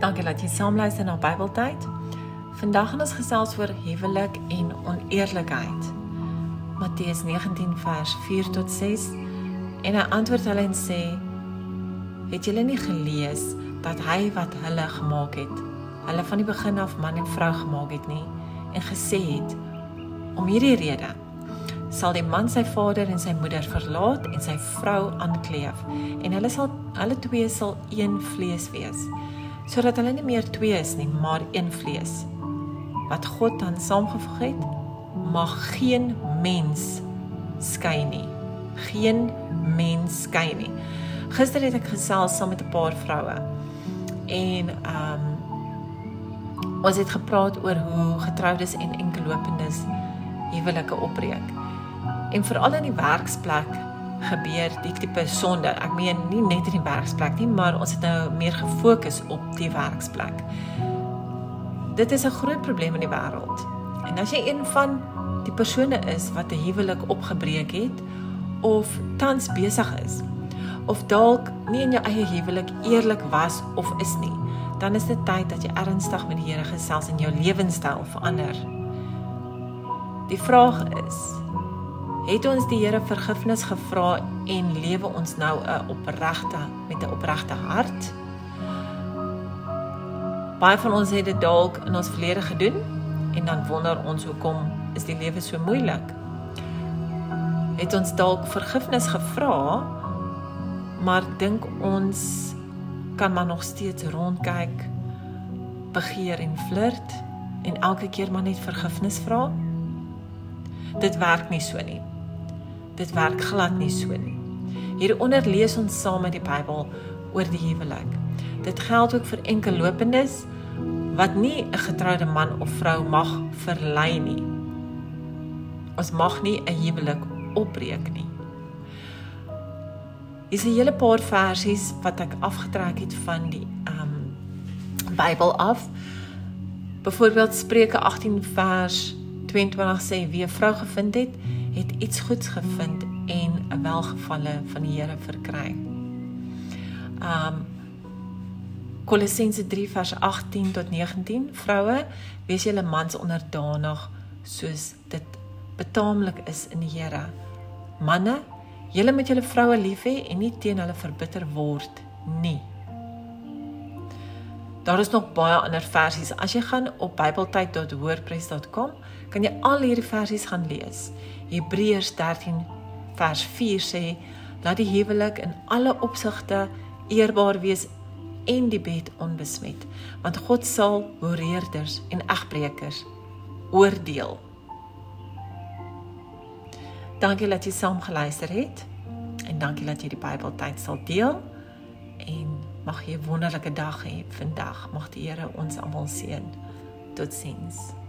Dankie dat jy saam luister na Bybeltyd. Vandag gaan ons gesels oor huwelik en oneerlikheid. Matteus 19 vers 4 tot 6. En hy antwoord hulle en sê: Het julle nie gelees dat hy wat hulle gemaak het, hulle van die begin af man en vrou gemaak het nie en gesê het: Om hierdie rede sal die man sy vader en sy moeder verlaat en sy vrou aankleef en hulle sal hulle twee sal een vlees wees sodat hulle nie meer twee is nie, maar een vlees. Wat God dan saamgevoeg het, mag geen mens skei nie. Geen mens skei nie. Gister het ek gesels saam met 'n paar vroue en ehm um, ons het gepraat oor hoe getroudes en enkellopendes huwelike opbreek. En veral in die werksplek gebeur die tipe sonde. Ek meen nie net in die werksplek nie, maar ons het nou meer gefokus op die werksplek. Dit is 'n groot probleem in die wêreld. En as jy een van die persone is wat 'n huwelik opgebreek het of tans besig is of dalk nie in jou eie huwelik eerlik was of is nie, dan is dit tyd dat jy ernstig met die Here gesels en jou lewenstyl verander. Die vraag is, het ons die Here vergifnis gevra en lewe ons nou 'n opregte met 'n opregte hart? Baie van ons het dit dalk in ons verlede gedoen en dan wonder ons hoekom is die lewe so moeilik? Het ons dalk vergifnis gevra, maar dink ons kan maar nog steeds rondkyk, begeer en flirt en elke keer maar net vergifnis vra? Dit werk nie so nie. Dit werk glad nie so nie. Hieronder lees ons saam met die Bybel oor die huwelik. Dit geld ook vir enkellopendes wat nie 'n getroude man of vrou mag verlei nie. Ons mag nie 'n huwelik opbreek nie. Dis 'n hele paar versies wat ek afgetrek het van die ehm um, Bybel af. Byvoorbeeld Spreuke 18 vers 22 sê wie 'n vrou gevind het iets goeds gevind en 'n welgevalle van die Here verkry. Um Kolossense 3 vers 18 tot 19 Vroue, wees julle mans onderdanig soos dit betaamlik is in die Here. Manne, julle moet julle vroue lief hê en nie teen hulle verbitter word nie. Daar is nog baie ander versies. As jy gaan op bybeltyd.wordpress.com, kan jy al hierdie versies gaan lees. Hebreërs 13 vers 4 sê: "Laat die huwelik in alle opsigte eerbaar wees en die bed onbesmet, want God sal horeerders en egbreekers oordeel." Dankie dat jy saam geluister het en dankie dat jy die Bybeltyd sal deel mag jy 'n wonderlike dag hê vandag. Mag die Here ons almal seën. Totsiens.